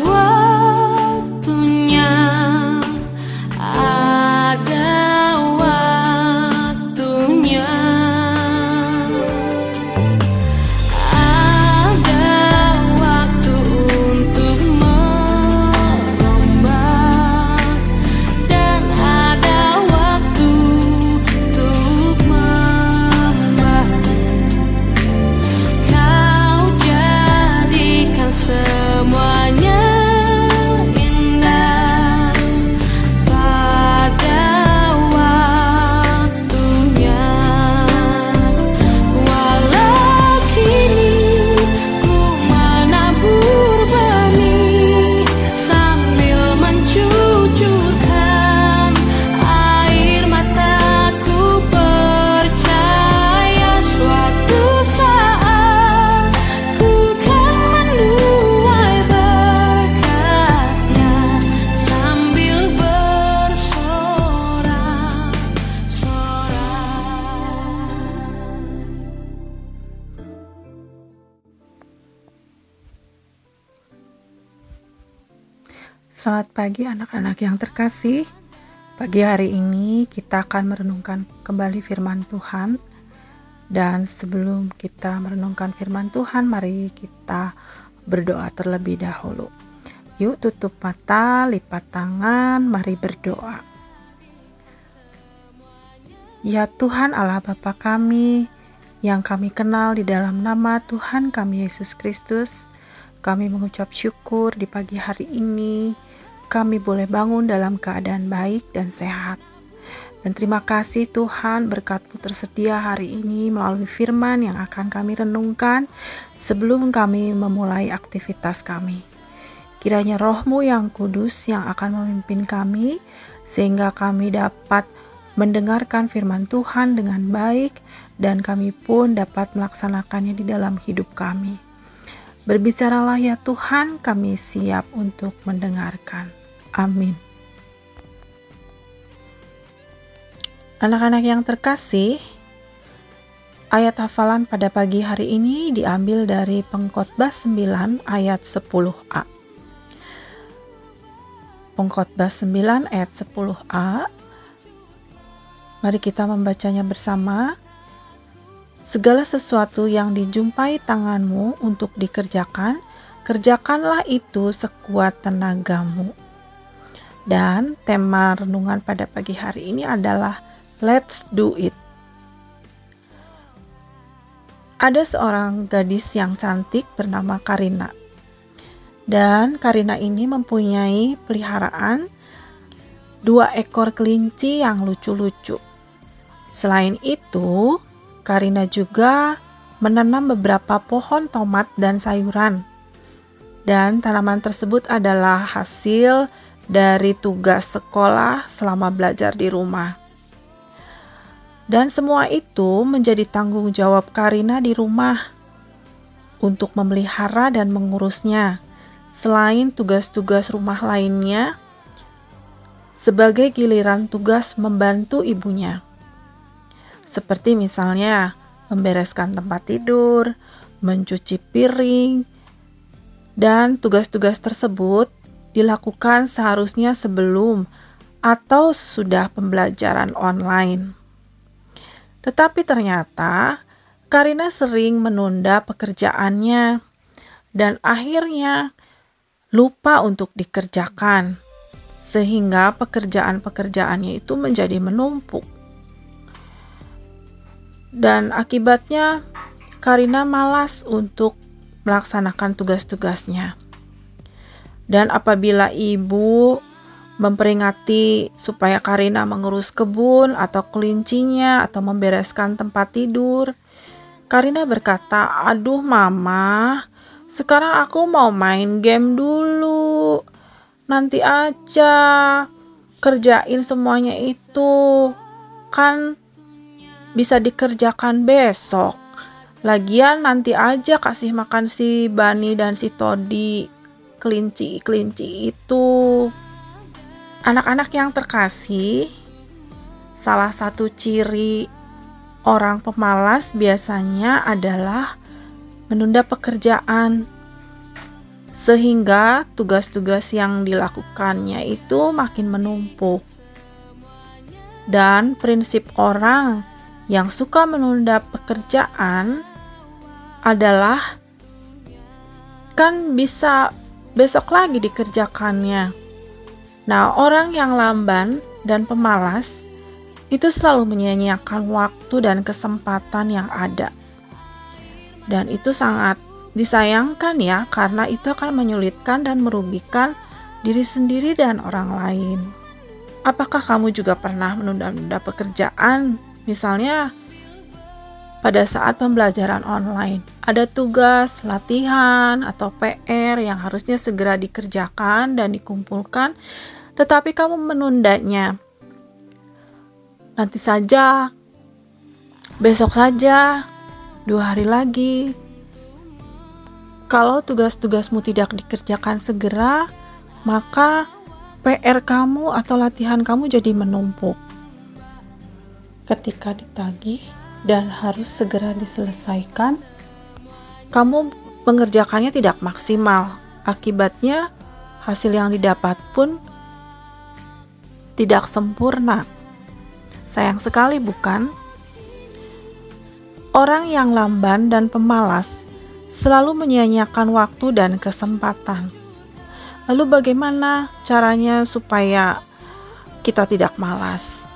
what Selamat pagi anak-anak yang terkasih. Pagi hari ini kita akan merenungkan kembali firman Tuhan. Dan sebelum kita merenungkan firman Tuhan, mari kita berdoa terlebih dahulu. Yuk tutup mata, lipat tangan, mari berdoa. Ya Tuhan Allah Bapa kami, yang kami kenal di dalam nama Tuhan kami Yesus Kristus, kami mengucap syukur di pagi hari ini kami boleh bangun dalam keadaan baik dan sehat. Dan terima kasih Tuhan berkatmu tersedia hari ini melalui firman yang akan kami renungkan sebelum kami memulai aktivitas kami. Kiranya rohmu yang kudus yang akan memimpin kami sehingga kami dapat mendengarkan firman Tuhan dengan baik dan kami pun dapat melaksanakannya di dalam hidup kami. Berbicaralah ya Tuhan, kami siap untuk mendengarkan. Amin. Anak-anak yang terkasih, ayat hafalan pada pagi hari ini diambil dari Pengkhotbah 9 ayat 10a. Pengkhotbah 9 ayat 10a. Mari kita membacanya bersama. Segala sesuatu yang dijumpai tanganmu untuk dikerjakan, kerjakanlah itu sekuat tenagamu. Dan tema renungan pada pagi hari ini adalah Let's do it. Ada seorang gadis yang cantik bernama Karina. Dan Karina ini mempunyai peliharaan dua ekor kelinci yang lucu-lucu. Selain itu, Karina juga menanam beberapa pohon tomat dan sayuran. Dan tanaman tersebut adalah hasil dari tugas sekolah selama belajar di rumah. Dan semua itu menjadi tanggung jawab Karina di rumah untuk memelihara dan mengurusnya, selain tugas-tugas rumah lainnya, sebagai giliran tugas membantu ibunya seperti misalnya membereskan tempat tidur, mencuci piring, dan tugas-tugas tersebut dilakukan seharusnya sebelum atau sesudah pembelajaran online. Tetapi ternyata Karina sering menunda pekerjaannya dan akhirnya lupa untuk dikerjakan, sehingga pekerjaan-pekerjaannya itu menjadi menumpuk. Dan akibatnya Karina malas untuk melaksanakan tugas-tugasnya. Dan apabila ibu memperingati supaya Karina mengurus kebun atau kelincinya atau membereskan tempat tidur, Karina berkata, "Aduh, Mama, sekarang aku mau main game dulu. Nanti aja kerjain semuanya itu. Kan bisa dikerjakan besok. Lagian nanti aja kasih makan si Bani dan si Todi kelinci-kelinci itu. Anak-anak yang terkasih, salah satu ciri orang pemalas biasanya adalah menunda pekerjaan sehingga tugas-tugas yang dilakukannya itu makin menumpuk. Dan prinsip orang yang suka menunda pekerjaan adalah kan bisa besok lagi dikerjakannya. Nah, orang yang lamban dan pemalas itu selalu menyia-nyiakan waktu dan kesempatan yang ada. Dan itu sangat disayangkan ya, karena itu akan menyulitkan dan merugikan diri sendiri dan orang lain. Apakah kamu juga pernah menunda-nunda pekerjaan Misalnya pada saat pembelajaran online, ada tugas, latihan, atau PR yang harusnya segera dikerjakan dan dikumpulkan, tetapi kamu menundanya. Nanti saja, besok saja, dua hari lagi. Kalau tugas-tugasmu tidak dikerjakan segera, maka PR kamu atau latihan kamu jadi menumpuk ketika ditagih dan harus segera diselesaikan, kamu mengerjakannya tidak maksimal. Akibatnya, hasil yang didapat pun tidak sempurna. Sayang sekali, bukan? Orang yang lamban dan pemalas selalu menyia-nyiakan waktu dan kesempatan. Lalu, bagaimana caranya supaya kita tidak malas?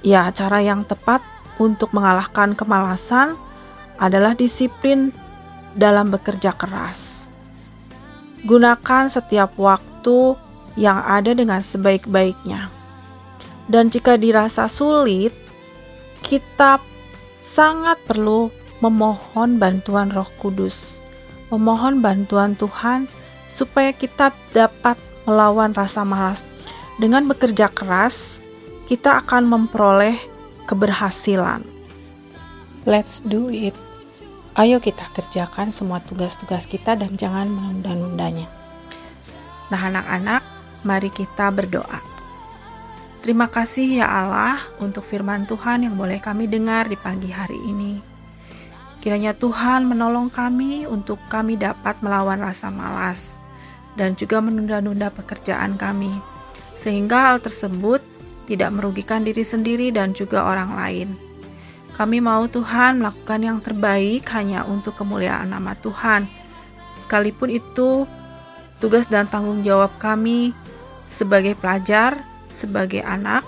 Ya, cara yang tepat untuk mengalahkan kemalasan adalah disiplin dalam bekerja keras. Gunakan setiap waktu yang ada dengan sebaik-baiknya. Dan jika dirasa sulit, kita sangat perlu memohon bantuan Roh Kudus, memohon bantuan Tuhan supaya kita dapat melawan rasa malas. Dengan bekerja keras, kita akan memperoleh keberhasilan. Let's do it. Ayo kita kerjakan semua tugas-tugas kita dan jangan menunda-nundanya. Nah, anak-anak, mari kita berdoa. Terima kasih ya Allah untuk firman Tuhan yang boleh kami dengar di pagi hari ini. Kiranya Tuhan menolong kami untuk kami dapat melawan rasa malas dan juga menunda-nunda pekerjaan kami, sehingga hal tersebut tidak merugikan diri sendiri dan juga orang lain. Kami mau Tuhan melakukan yang terbaik hanya untuk kemuliaan nama Tuhan, sekalipun itu tugas dan tanggung jawab kami sebagai pelajar, sebagai anak,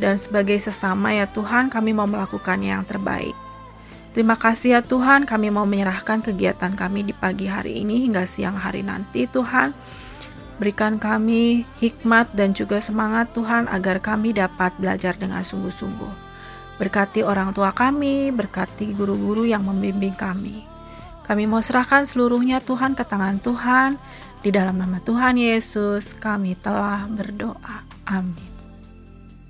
dan sebagai sesama ya Tuhan, kami mau melakukan yang terbaik. Terima kasih ya Tuhan, kami mau menyerahkan kegiatan kami di pagi hari ini hingga siang hari nanti Tuhan. Berikan kami hikmat dan juga semangat Tuhan agar kami dapat belajar dengan sungguh-sungguh. Berkati orang tua kami, berkati guru-guru yang membimbing kami. Kami mau serahkan seluruhnya Tuhan ke tangan Tuhan. Di dalam nama Tuhan Yesus kami telah berdoa. Amin.